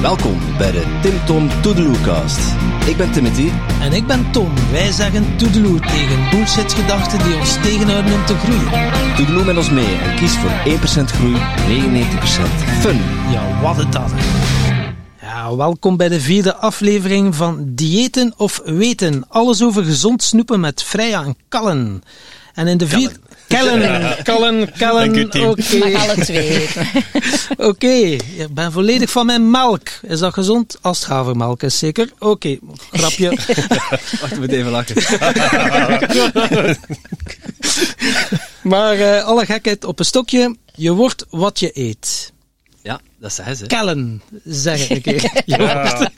Welkom bij de Tim Tom Toedeloecast. Ik ben Timothy. En ik ben Tom. Wij zeggen toedeloe tegen bullshitgedachten die ons tegenhouden om te groeien. Toedeloe met ons mee en kies voor 1% groei, 99% fun. Ja, wat het dat. Ja, welkom bij de vierde aflevering van Diëten of Weten. Alles over gezond snoepen met Freya en Kallen. En in de vierde... Kellen, Kallen, Kallen, oké. Mag alle twee. Oké, ik ben volledig van mijn melk. Is dat gezond? Als het havermelk is, zeker? Oké, grapje. Wacht, ik moet even lachen. maar eh, alle gekheid op een stokje. Je wordt wat je eet. Ja, dat zeggen ze. Kellen, zeg ik een keer. Je Ja.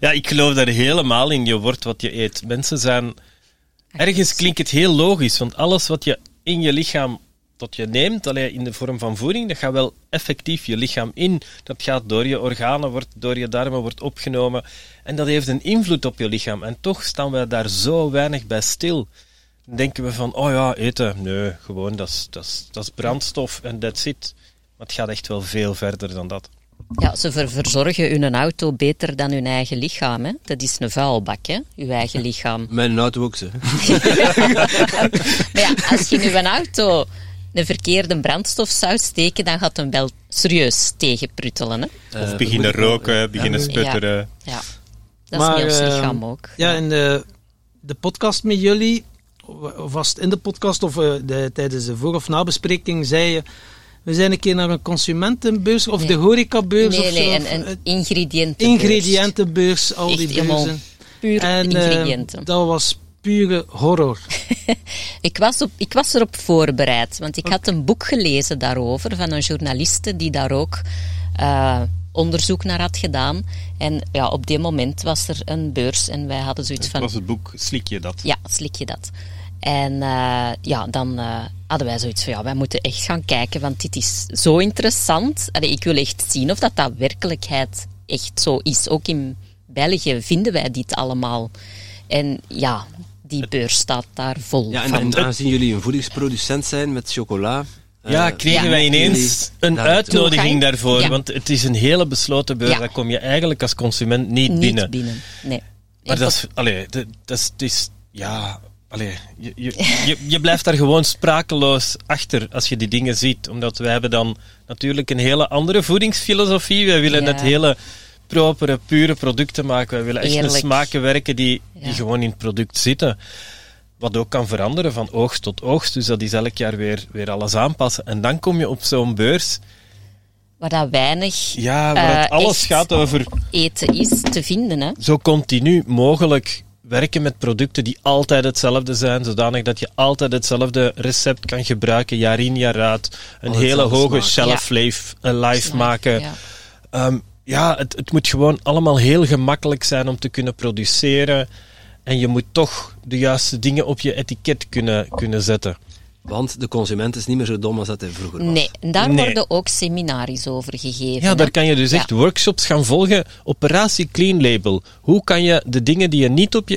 ja, ik geloof daar helemaal in. Je wordt wat je eet. Mensen zijn... Ergens klinkt het heel logisch, want alles wat je in je lichaam tot je neemt, alleen in de vorm van voeding, dat gaat wel effectief je lichaam in. Dat gaat door je organen, wordt door je darmen, wordt opgenomen. En dat heeft een invloed op je lichaam. En toch staan wij daar zo weinig bij stil. Dan denken we van, oh ja, eten. Nee, gewoon, dat dat dat is brandstof en that's it. Maar het gaat echt wel veel verder dan dat. Ja, ze ver- verzorgen hun auto beter dan hun eigen lichaam. Hè? Dat is een vuilbak, hè? uw eigen lichaam. Mijn auto ook ze. Maar ja, als je in uw auto een verkeerde brandstof zou steken, dan gaat hem wel serieus tegenpruttelen. Hè? Of beginnen roken, beginnen sputteren. Ja, dat Maar, is niet ons eh, lichaam ook. Ja, in de, de podcast met jullie, of was het in de podcast of eh, de, tijdens de voor- of nabespreking, zei je, we zijn een keer naar een consumentenbeurs of Nee. de horecabeurs Nee, of nee, zo. een, of, een eh, ingrediëntenbeurs. ingrediëntenbeurs, al Echt die beurzen. Puur En eh, ingrediënten. dat was pure horror. Ik was, op, ik was erop voorbereid, want ik had een boek gelezen daarover van een journaliste die daar ook eh, onderzoek naar had gedaan. En ja, op die moment was er een beurs en wij hadden zoiets Dat van... was het boek Slik je dat? Ja, slik je dat. En eh, ja, dan eh, hadden wij zoiets van, ja, wij moeten echt gaan kijken, want dit is zo interessant. Allee, ik wil echt zien of dat dat werkelijkheid echt zo is. Ook in België vinden wij dit allemaal. En ja, die beurs staat daar vol Ja, en, van. en aangezien jullie een voedingsproducent zijn met chocola... Ja, eh, kregen Ja. wij ineens een uitnodiging daarvoor. Ja. Want het is een hele besloten beurs. Ja. Daar kom je eigenlijk als consument niet, Niet binnen. binnen. Nee. Maar dat is, allee, dat, dat is, het is, ja, allee, je, je, je, je blijft daar gewoon sprakeloos achter als je die dingen ziet. Omdat wij hebben dan natuurlijk een hele andere voedingsfilosofie. Wij willen Ja. het hele propere, pure producten maken. Wij willen echt Eerlijk. smaken werken die, die Ja. gewoon in het product zitten. Wat ook kan veranderen van oogst tot oogst. Dus dat is elk jaar weer, weer alles aanpassen. En dan kom je op zo'n beurs, waar dat weinig ja, waar het eh, alles gaat over eten is te vinden. Hè? zo continu mogelijk werken met producten die altijd hetzelfde zijn, zodanig dat je altijd hetzelfde recept kan gebruiken, jaar in, jaar uit. Een hele hoge smaak. shelf life, eh, life Smaak, maken. Ja. Ehm, ja, het, het moet gewoon allemaal heel gemakkelijk zijn om te kunnen produceren. En je moet toch de juiste dingen op je etiket kunnen, kunnen zetten. Want de consument is niet meer zo dom als dat hij vroeger was. Nee, en daar Nee. worden ook seminaries over gegeven. Ja, hè. daar kan je dus Ja. echt workshops gaan volgen. Operatie Clean Label. Hoe kan je de dingen die je niet op je,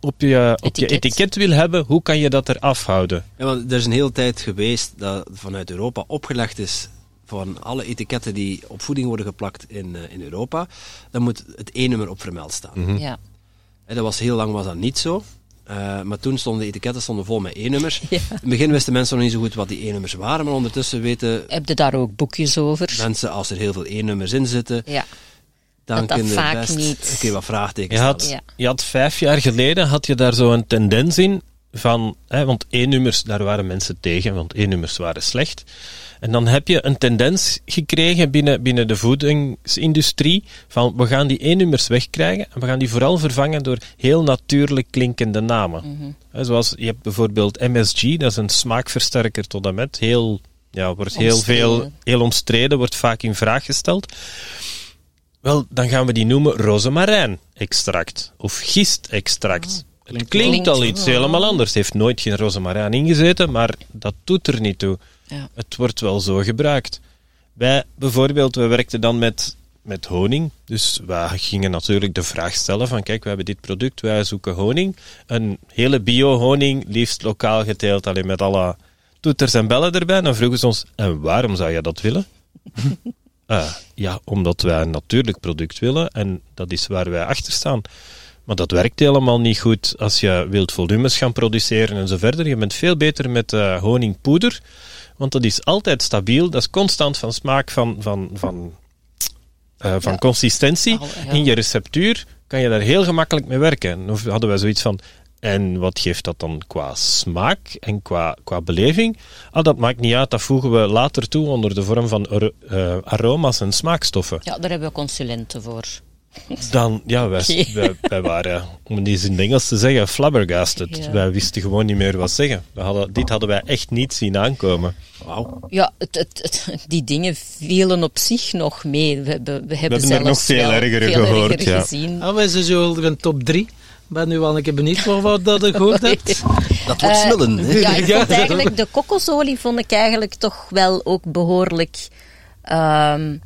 op je, op je Etiket. wil hebben, hoe kan je dat eraf houden? Ja, want er is een hele tijd geweest dat vanuit Europa opgelegd is van alle etiketten die op voeding worden geplakt in, eh, in Europa, dan moet het E-nummer op vermeld staan. Mhm. Ja. Hè, dat was heel lang was dat niet zo. Eh, maar toen stonden de etiketten stonden vol met E-nummers. Ja. In het begin wisten mensen nog niet zo goed wat die E-nummers waren, maar ondertussen weten Heb je daar ook boekjes over? mensen als er heel veel E-nummers in zitten, Ja. dan Dat dat vaak best niet- keer wat vraagtekens Je had. Ja. je had vijf jaar geleden had je daar zo een tendens in van, hè, want E-nummers, daar waren mensen tegen, want E-nummers waren slecht. En dan heb je een tendens gekregen binnen, binnen de voedingsindustrie van we gaan die E-nummers wegkrijgen en we gaan die vooral vervangen door heel natuurlijk klinkende namen. Hè, zoals je hebt bijvoorbeeld MSG, dat is een smaakversterker tot en met, heel, ja, wordt heel veel, Omstreden. heel omstreden, wordt vaak in vraag gesteld. Wel, dan gaan we die noemen rozemarijn-extract of gistextract. het klinkt, klinkt- al iets helemaal anders. Het heeft nooit geen rozemarijn ingezeten, maar dat doet er niet toe. Ja. Het wordt wel zo gebruikt. Wij bijvoorbeeld, we werkten dan met, met honing. Dus wij gingen natuurlijk de vraag stellen van kijk, we hebben dit product, wij zoeken honing. Een hele bio-honing, liefst lokaal geteeld, alleen met alle toeters en bellen erbij. Dan vroegen ze ons, en waarom zou je dat willen? Uh, ja, omdat wij een natuurlijk product willen en dat is waar wij achter staan. Maar dat werkt helemaal niet goed als je wilt volumes gaan produceren en zo verder. Je bent veel beter met uh, honingpoeder, want dat is altijd stabiel. Dat is constant van smaak, van, van, van, uh, van Ja. consistentie. In je receptuur kan je daar heel gemakkelijk mee werken. Of hadden wij zoiets van, en wat geeft dat dan qua smaak en qua, qua beleving? Ah, dat maakt niet uit, dat voegen we later toe onder de vorm van eh, aroma's en smaakstoffen. Ja, daar hebben we consulenten voor. Dan, ja, wij, wij, wij waren, om het eens in het Engels te zeggen, flabbergasted. Ja. Wij wisten gewoon niet meer wat zeggen. We hadden, dit hadden wij echt niet zien aankomen. Wauw. Ja, het, het, het- die dingen vielen op zich nog mee. We, hebben- we hebben, hebben er nog veel veel gehoord, erger ja. gezien. Ah, wij zijn zo een top 3. ben nu wel een keer benieuwd wat wat dat je gehoord hebt. Dat wordt Eh, smullen. hè. Ja, ik vond eigenlijk de kokosolie vond ik eigenlijk toch wel ook behoorlijk. ehm,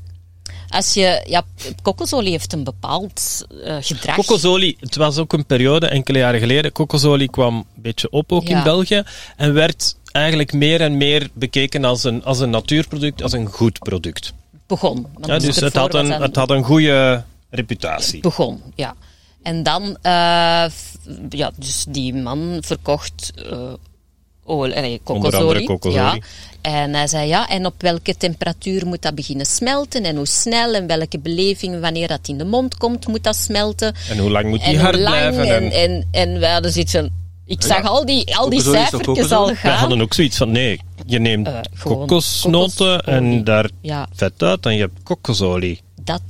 als je, ja, kokosolie heeft een bepaald eh, gedrag. Kokosolie, het was ook een periode, enkele jaren geleden, kokosolie kwam een beetje op ook in. België en werd eigenlijk meer en meer bekeken als een, als een natuurproduct, als een goed product. begon. Ja, dus het had, een, het had een goede reputatie. begon, ja. En dan, eh, ja, dus die man verkocht eh olie, andere kokosolie. kokosolie. Ja. En hij zei, ja, en op welke temperatuur moet dat beginnen smelten en hoe snel en welke beleving, wanneer dat in de mond komt, moet dat smelten. En hoe lang moet die en hard blijven? En, En, en, en wij hadden zoiets van... Ik zag al die, al die cijfertjes al gaan. hadden ook zoiets van, nee, je neemt Eh, gewoon kokosnoten en daar Ja, vet uit en je hebt kokosolie. dat...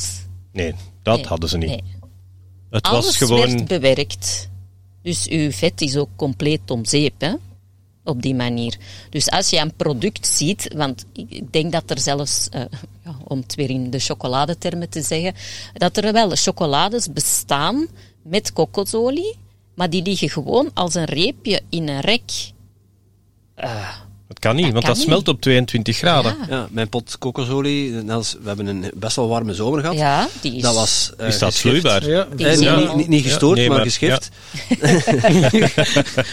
Nee, dat nee, hadden ze niet. nee. Het Alles was gewoon... werd bewerkt. Dus uw vet is ook compleet om zeep, hè? Op die manier. Dus als je een product ziet, want ik denk dat er zelfs, eh, ja, om het weer in de chocoladetermen te zeggen, dat er wel chocolades bestaan met kokosolie, maar die liggen gewoon als een reepje in een rek. Het kan niet, Dat want kan dat niet. smelt op 22 graden. Ja, Ja, mijn pot kokosolie, we hebben een best wel warme zomer gehad. ja die is... Dat was eh, Is dat vloeibaar? Ja, Eh, niet, niet, niet gestoord, Ja, nee, maar, maar- geschift.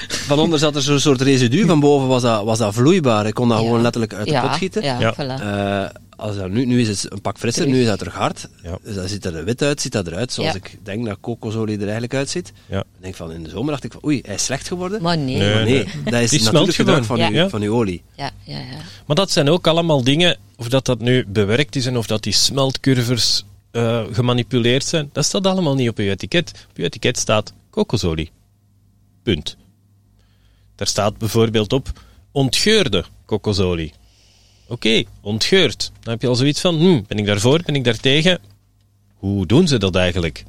van onder zat er zo'n soort residu, van boven was dat, was dat vloeibaar. Ik kon dat Ja. gewoon letterlijk uit de pot gieten. Ja, Ja. voilà. Eh, als dat nu, nu is het een pak frisser, Terug. nu is dat terug hard. Ja. Dus dat ziet er wit uit, ziet dat eruit, zoals Ja. ik denk dat kokosolie er eigenlijk uitziet. Ja. Ik denk van, in de zomer dacht ik van, oei, hij is slecht geworden. Maar nee. Nee. Maar nee, dat is Die natuurlijk gebruik van, uw, Ja. van uw olie. Ja, ja, ja. Maar dat zijn ook allemaal dingen, of dat dat nu bewerkt is en of dat die smeltcurvers eh, gemanipuleerd zijn, dat staat allemaal niet op je etiket. Op je etiket staat kokosolie. Punt. Daar staat bijvoorbeeld op ontgeurde kokosolie. Oké, ontgeurd. Dan heb je al zoiets van, hm, ben ik daarvoor, ben ik daartegen? Hoe doen ze dat eigenlijk?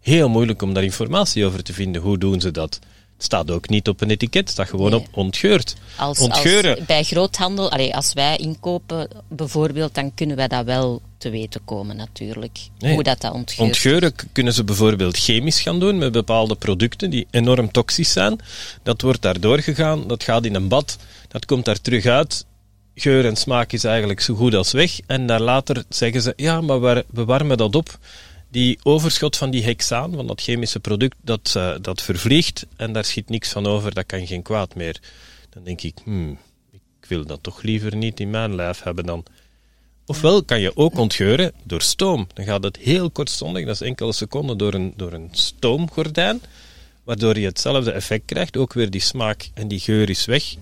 Heel moeilijk om daar informatie over te vinden. Hoe doen ze dat? Het staat ook niet op een etiket, het staat gewoon Nee. op ontgeurd. Als, Ontgeuren. als bij groothandel, allee, als wij inkopen bijvoorbeeld, dan kunnen wij dat wel te weten komen natuurlijk. Nee. Hoe dat, dat ontgeurt. Ontgeuren kunnen ze bijvoorbeeld chemisch gaan doen met bepaalde producten die enorm toxisch zijn. Dat wordt daar doorgegaan, dat gaat in een bad, dat komt daar terug uit. Geur en smaak is eigenlijk zo goed als weg. En daar later zeggen ze, ja, maar we, warmen dat op. Die overschot van die hexaan, van dat chemische product, dat, eh, dat vervliegt en daar schiet niks van over, dat kan geen kwaad meer. Dan denk ik, hmm, ik wil dat toch liever niet in mijn lijf hebben dan. Ofwel kan je ook ontgeuren door stoom. Dan gaat het heel kortstondig, dat is enkele seconden, door een, door een stoomgordijn, waardoor je hetzelfde effect krijgt. Ook weer die smaak en die geur is weg.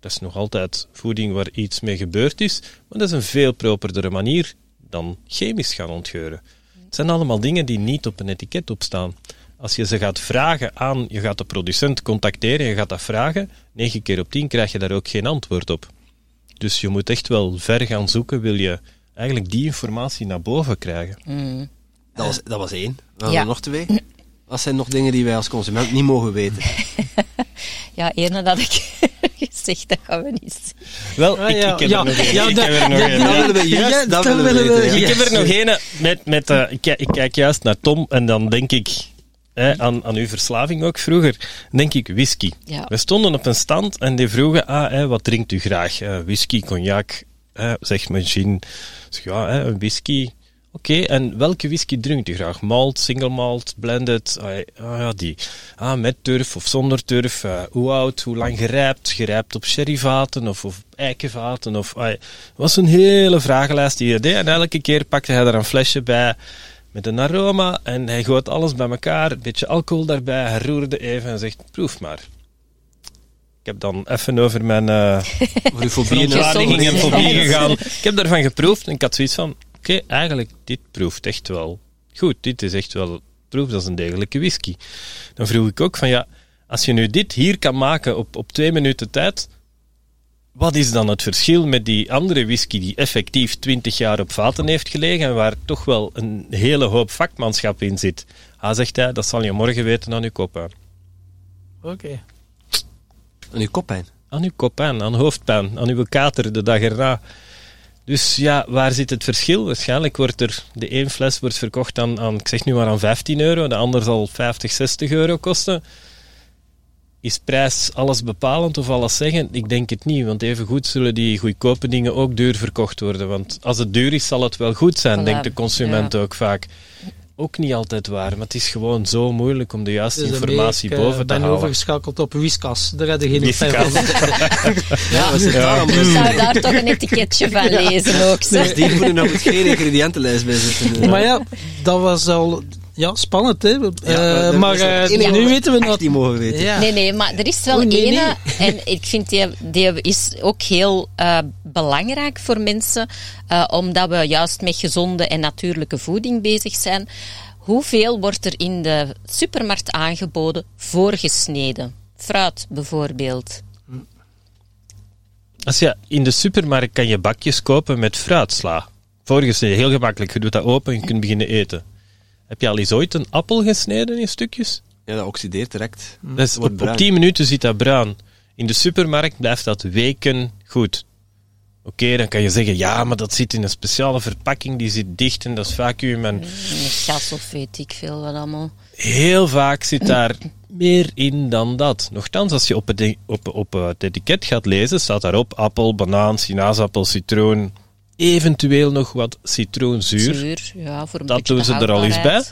Dat is nog altijd voeding waar iets mee gebeurd is, maar dat is een veel properdere manier dan chemisch gaan ontgeuren. Het zijn allemaal dingen die niet op een etiket opstaan. Als je ze gaat vragen aan, je gaat de producent contacteren, je gaat dat vragen, 9 keer op 10 krijg je daar ook geen antwoord op. Dus je moet echt wel ver gaan zoeken, wil je eigenlijk die informatie naar boven krijgen. Mm. Dat was, dat was één. We hadden Ja. er nog twee. Wat zijn nog dingen die wij als consument niet mogen weten? Ja, eerder dat ik gezegd, dat gaan we niet zien. Wel, Ah, ik, ja, ik heb ja, er nog één. ja, ik dat- heb er nog dat- één. Dat Ja. willen we juist, Ja, dat dat willen we weten. ja. Ik heb er nog één met, met eh, ik, ik kijk juist naar Tom en dan denk ik hè, aan, aan uw verslaving ook vroeger, denk ik whisky. Ja. We stonden op een stand en die vroegen, ah, hè, wat drinkt u graag? Eh, whisky, cognac, hè, zegt gin. Zeg, ja, hè, een whisky. Oké, en welke whisky drinkt u graag? Malt, single malt, blended? Ah, ah ja, die. Ah, met turf of zonder turf? Uh, hoe oud, hoe lang gerijpt? Gerijpt op sherryvaten of, of eikenvaten? Of, ah, het was een hele vragenlijst die hij deed. En elke keer pakte hij er een flesje bij met een aroma en hij gooit alles bij elkaar, een beetje alcohol daarbij, hij roerde even en zegt, proef maar. Ik heb dan even over mijn uh, verontwaardiging en fobie gegaan. Ik heb daarvan geproefd en ik had zoiets van, oké, eigenlijk, dit proeft echt wel goed. Dit is echt wel, proeft als een degelijke whisky. Dan vroeg ik ook van, ja, als je nu dit hier kan maken op, op twee minuten tijd, wat is dan het verschil met die andere whisky die effectief 20 jaar op vaten heeft gelegen en waar toch wel een hele hoop vakmanschap in zit? Hij zegt hij, dat zal je morgen weten aan uw koppijn. Oké. Aan uw koppijn? Aan uw koppijn, aan hoofdpijn, aan uw kater de dag erna. Dus ja, waar zit het verschil? Waarschijnlijk wordt er de één fles wordt verkocht aan, aan, ik zeg nu maar aan 15 euro, de ander zal 50, 60 euro kosten. Is prijs alles bepalend of alles zeggen? Ik denk het niet, want even goed zullen die goedkope dingen ook duur verkocht worden. Want als het duur is, zal het wel goed zijn, denkt de consument ook vaak. Ook niet altijd waar, maar het is gewoon zo moeilijk om de juiste dus informatie boven te halen. Ik ben overgeschakeld op Whiskas, daar had je geen Whiskas. ja, daarom? Je zou daar toch een etiketje van lezen ook. Dus die moeten nog geen ingrediëntenlijst bij zitten. Maar ja, dat was al ja, spannend, hè? Ja, uh, maar uh, nu weten we dat. Die mogen weten. Ja. Nee, nee, maar er is wel ene, en ik vind die, die is ook heel uh, belangrijk voor mensen, omdat we juist met gezonde en natuurlijke voeding bezig zijn. Hoeveel wordt er in de supermarkt aangeboden voorgesneden? Fruit bijvoorbeeld. Als je in de supermarkt kan je bakjes kopen met fruitsla. Voorgesneden, heel gemakkelijk. Je doet dat open en je kunt beginnen eten. Heb je al eens ooit een appel gesneden in stukjes? Ja, dat oxideert direct. Dat is, op, op 10 minuten zit dat bruin. In de supermarkt blijft dat weken goed. Oké, dan kan je zeggen, ja, maar dat zit in een speciale verpakking, die zit dicht en dat is vacuüm. En... Gas of weet ik veel wat allemaal. Heel vaak zit daar meer in dan dat. Nochtans, als je op het, op, op het etiket gaat lezen, staat daarop appel, banaan, sinaasappel, citroen, eventueel nog wat citroenzuur. Zuur, ja, voor een dat doen ze er al eens bij.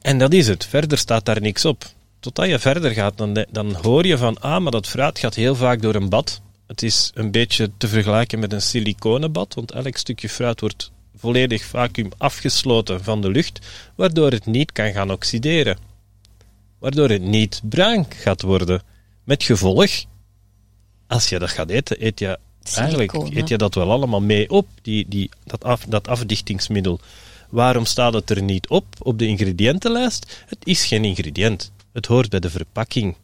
En dat is het. Verder staat daar niks op. Totdat je verder gaat, dan, dan hoor je van, ah, maar dat fruit gaat heel vaak door een bad. Het is een beetje te vergelijken met een siliconenbad, want elk stukje fruit wordt volledig vacuüm afgesloten van de lucht, waardoor het niet kan gaan oxideren. Waardoor het niet bruin gaat worden. Met gevolg, als je dat gaat eten, eet je Eigenlijk eet je dat wel allemaal mee op, die, die, dat, af, dat afdichtingsmiddel. Waarom staat het er niet op op de ingrediëntenlijst? Het is geen ingrediënt. Het hoort bij de verpakking.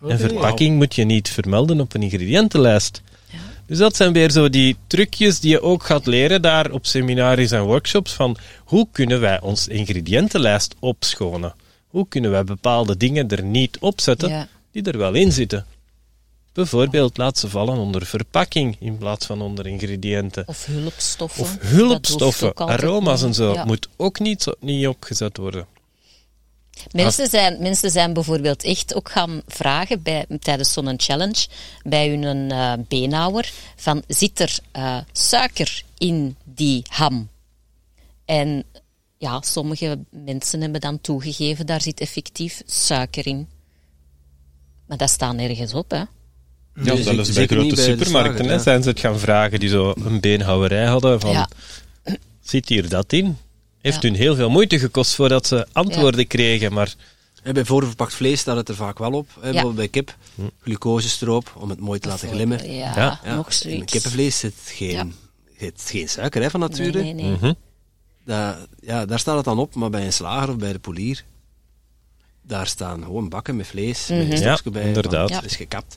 Okay, een verpakking moet je niet vermelden op een ingrediëntenlijst. Ja. Dus dat zijn weer zo die trucjes die je ook gaat leren daar op seminaries en workshops van hoe kunnen wij ons ingrediëntenlijst opschonen? Hoe kunnen wij bepaalde dingen er niet op zetten die er wel in zitten? Bijvoorbeeld laat ze vallen onder verpakking in plaats van onder ingrediënten. Of hulpstoffen. Of hulpstoffen, aroma's en zo. Moet ook niet, niet opgezet worden. Mensen zijn, mensen zijn bijvoorbeeld echt ook gaan vragen bij, tijdens zo'n challenge bij hun uh, beenhouwer van zit er uh, suiker in die ham? En ja, sommige mensen hebben dan toegegeven daar zit effectief suiker in. Maar dat staat nergens op, hè. Ja, dus zelfs bij grote supermarkten hè, zijn ze het gaan vragen die zo een beenhouwerij hadden van, zit hier dat in? Heeft hun heel veel moeite gekost voordat ze antwoorden kregen, maar... bij voorverpakt vlees staat het er vaak wel op. Hè, bijvoorbeeld bij kip, hm. glucosestroop, om het mooi te laten glimmen. Ja, nog zoiets. In kippenvlees zit geen, zit geen suiker hè, van nature. Nee, nee, nee. Mhm. ja, daar staat het dan op, maar bij een slager of bij de polier, daar staan gewoon bakken met vlees, mm -hmm. met een mhm. ja, bij, inderdaad. is gekapt.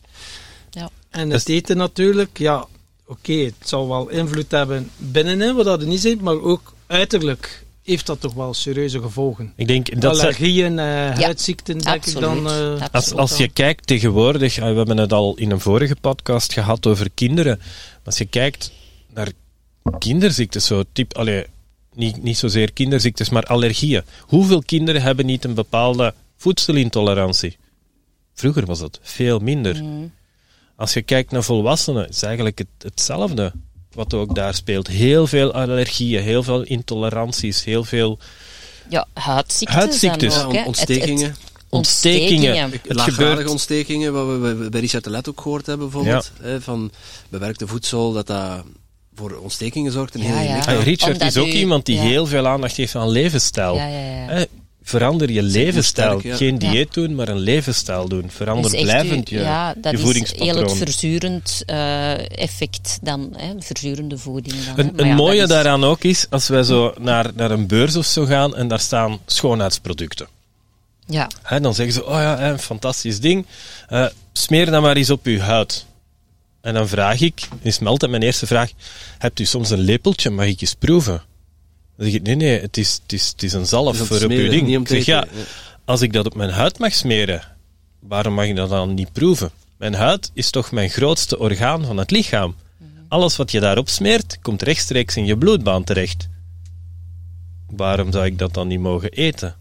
Ja. En het eten natuurlijk, ja, oké, het zal wel invloed hebben binnenin, wat dat niet ziet, maar ook uiterlijk heeft dat toch wel serieuze gevolgen. Ik denk dat Allergieën, uh, huidziekten, denk ik dan. Uh, als, als je kijkt tegenwoordig, uh, we hebben het al in een vorige podcast gehad over kinderen. Als je kijkt naar kinderziektes, zo type, allee, niet, niet zozeer kinderziektes, maar allergieën. Hoeveel kinderen hebben niet een bepaalde voedselintolerantie? Vroeger was dat veel minder. Mm. Als je kijkt naar volwassenen, is eigenlijk het, hetzelfde. wat ook daar speelt. Heel veel allergieën, heel veel intoleranties, heel veel Ja, huidziektes. Huidziektes. ook. Ja, ontstekingen. Het- het- ontstekingen. ontstekingen. Laaggradige ontstekingen, wat we bij- Richard de Let ook gehoord hebben, bijvoorbeeld. Hè, van bewerkte voedsel, dat dat voor ontstekingen zorgt in Ja, heel ja. Ah, Richard Omdat is ook u- iemand die ja. heel veel aandacht heeft aan levensstijl. Verander je levensstijl. sterk. Geen Ja. dieet doen, maar een levensstijl doen. Verander Dus blijvend je, ja, dat je is heel het verzurend eh, effect dan, hè, verzurende voeding dan. Een, Maar een ja, mooie is- daaraan ook is, als wij zo naar, naar een beurs of zo gaan en daar staan schoonheidsproducten. Ja, Hè, dan zeggen ze, oh ja, een fantastisch ding. Eh, smeer dat maar eens op uw huid. En dan vraag ik, is me altijd mijn eerste vraag, hebt u soms een lepeltje, mag ik eens proeven? Dan zeg ik, nee, nee, het is, het is, het is een zalf is voor op uw ding. Ik zeg, ja, als ik dat op mijn huid mag smeren, waarom mag ik dat dan niet proeven? Mijn huid is toch mijn grootste orgaan van het lichaam. Alles wat je daarop smeert, komt rechtstreeks in je bloedbaan terecht. Waarom zou ik dat dan niet mogen eten?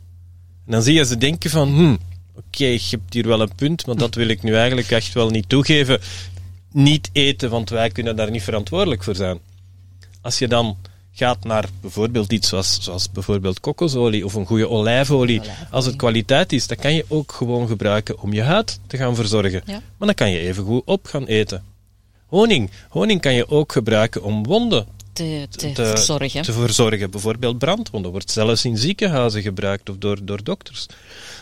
En dan zie je ze denken van, hm, oké, je hebt hier wel een punt, maar dat wil ik nu eigenlijk echt wel niet toegeven. Niet eten, want wij kunnen daar niet verantwoordelijk voor zijn. Als je dan gaat naar bijvoorbeeld iets zoals, zoals bijvoorbeeld kokosolie of een goede olijfolie, als het kwaliteit is, dan kan je ook gewoon gebruiken om je huid te gaan verzorgen. Ja. Maar dan kan je even goed op gaan eten. Honing. Honing kan je ook gebruiken om wonden te, te, te, verzorgen. te verzorgen. Bijvoorbeeld brandwonden wordt zelfs in ziekenhuizen gebruikt of door, door dokters.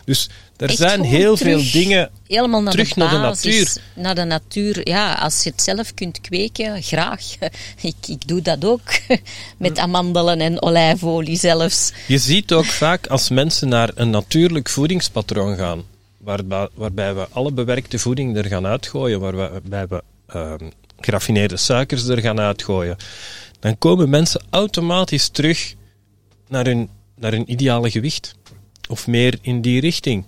Dus er Echt zijn heel terug- veel dingen. Helemaal naar terug de naar de natuur. Naar de natuur, ja. Als je het zelf kunt kweken, graag. Ik, ik doe dat ook. Met amandelen en olijfolie zelfs. Je ziet ook vaak als mensen naar een natuurlijk voedingspatroon gaan, waarbij, waarbij we alle bewerkte voeding er gaan uitgooien, waarbij we ehm, geraffineerde suikers er gaan uitgooien, dan komen mensen automatisch terug naar hun, naar hun ideale gewicht. Of meer in die richting.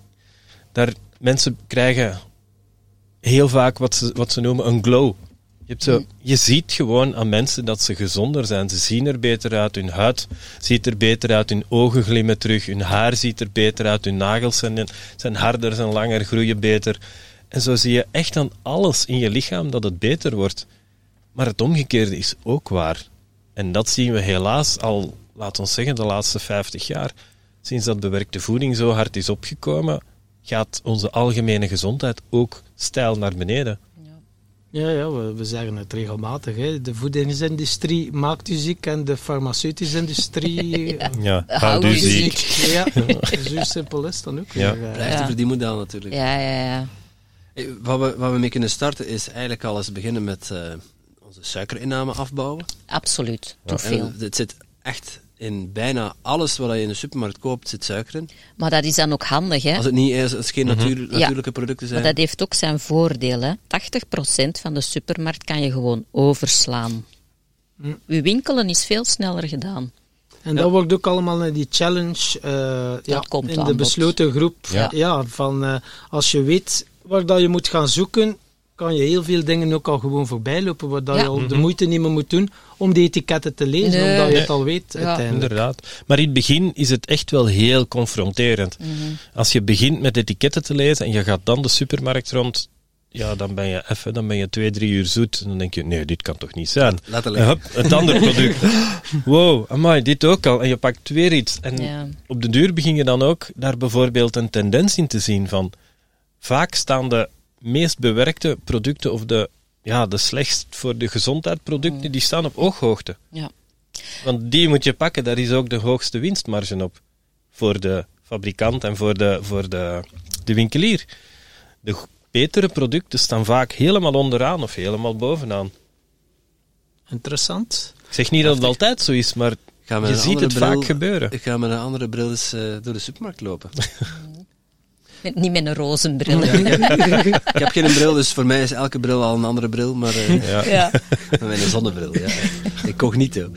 Daar, mensen krijgen heel vaak wat ze, wat ze noemen een glow. Je, hebt zo, je ziet gewoon aan mensen dat ze gezonder zijn. Ze zien er beter uit, hun huid ziet er beter uit, hun ogen glimmen terug, hun haar ziet er beter uit, hun nagels zijn, zijn harder, zijn langer, groeien beter. En zo zie je echt aan alles in je lichaam dat het beter wordt. Maar het omgekeerde is ook waar. En dat zien we helaas al, laat ons zeggen, de laatste 50 jaar. Sinds dat bewerkte voeding zo hard is opgekomen, gaat onze algemene gezondheid ook stijl naar beneden. Ja, ja we, we zeggen het regelmatig. Hè. De voedingsindustrie maakt u ziek en de farmaceutische industrie Ja. Ja, Hou houd u ziek. ziek. Ja, zo simpel is dan ook. Ja. weer, eh. Ja. een verdienmodel natuurlijk. Ja, ja, ja. Hey, Wat, we, wat we mee kunnen starten is eigenlijk al eens beginnen met eh, onze suikerinname afbouwen. Absoluut. Te veel. En het zit echt in bijna alles wat je in de supermarkt koopt, zit suiker in. Maar dat is dan ook handig, hè? Als het niet is, als het geen natuur, Ja. natuurlijke producten Maar zijn. dat heeft ook zijn voordelen. 80% van de supermarkt kan je gewoon overslaan. Hm. Uw winkelen is veel sneller gedaan. En dat wordt ook allemaal in die challenge, eh, ja, komt in de besloten groep. Ja. Ja. van eh, als je weet waar dat je moet gaan zoeken, kan je heel veel dingen ook al gewoon voorbij lopen, waar dat Ja. je al de moeite niet meer moet doen om die etiketten te lezen, Nee. omdat je het al weet Ja. uiteindelijk. Inderdaad. Maar in het begin is het echt wel heel confronterend. Als je begint met etiketten te lezen en je gaat dan de supermarkt rond, ja, dan ben je even, dan ben je twee, drie uur zoet. En dan denk je, nee, dit kan toch niet zijn. Letterlijk. Hup, het andere product. Wow, amai, dit ook al. En je pakt weer iets. En Ja. op de duur begin je dan ook daar bijvoorbeeld een tendens in te zien van vaak staan de meest bewerkte producten of de, ja, de slechtst voor de gezondheid producten, die staan op ooghoogte. Ja. Want die moet je pakken, daar is ook de hoogste winstmarge op. Voor de fabrikant en voor de, voor de, de winkelier. De betere producten staan vaak helemaal onderaan of helemaal bovenaan. Interessant. Ik zeg niet dat het altijd zo is, maar je ziet het bril- vaak gebeuren. Ik ga met een andere bril eens eh, door de supermarkt lopen. Met- Niet met een rozenbril. ik heb geen bril, dus voor mij is elke bril al een andere bril, maar eh, Ja. Ja. met een zonnebril. Ja. Incognito.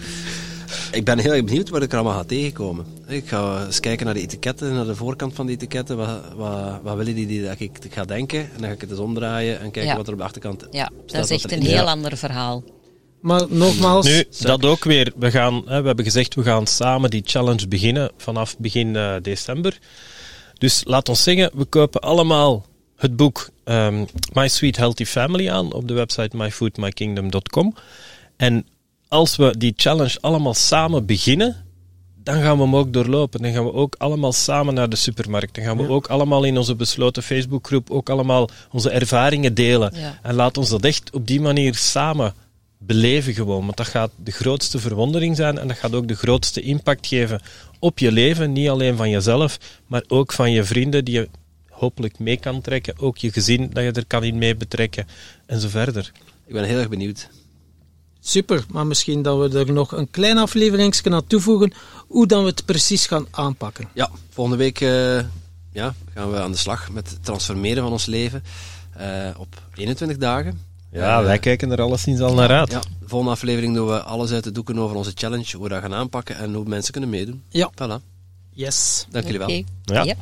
Ik ben heel erg benieuwd wat ik er allemaal ga tegenkomen. Ik ga eens kijken naar de etiketten, naar de voorkant van de etiketten. Wat, wat, wat willen die, die dat ik ga denken? En dan ga ik het eens omdraaien en kijken Ja. wat er op de achterkant ja, staat. dat is echt een heel ander verhaal. Maar nogmaals, Nu, dat ook weer. We, gaan, hè, we hebben gezegd, we gaan samen die challenge beginnen vanaf begin eh, december. Dus laat ons zeggen, we kopen allemaal het boek ehm, My Sweet Healthy Family aan op de website myfoodmykingdom.com. En als we die challenge allemaal samen beginnen, dan gaan we hem ook doorlopen. Dan gaan we ook allemaal samen naar de supermarkt. Dan gaan we ook allemaal in onze besloten Facebookgroep ook allemaal onze ervaringen delen. Ja. En laat ons dat echt op die manier samen beleven gewoon. Want dat gaat de grootste verwondering zijn en dat gaat ook de grootste impact geven op je leven. Niet alleen van jezelf, maar ook van je vrienden die je hopelijk mee kan trekken. Ook je gezin dat je er kan in mee betrekken. En zo verder. Ik ben heel erg benieuwd. Super, maar misschien dat we er nog een klein afleveringsje aan toevoegen hoe dan we het precies gaan aanpakken. Ja, volgende week eh, ja, gaan we aan de slag met het transformeren van ons leven eh, op 21 dagen. Ja, wij kijken er alleszins al naar uit. Ja, de volgende aflevering doen we alles uit de doeken over onze challenge, hoe we dat gaan aanpakken en hoe mensen kunnen meedoen. Ja. Voilà. Yes. Dank jullie wel. Ja.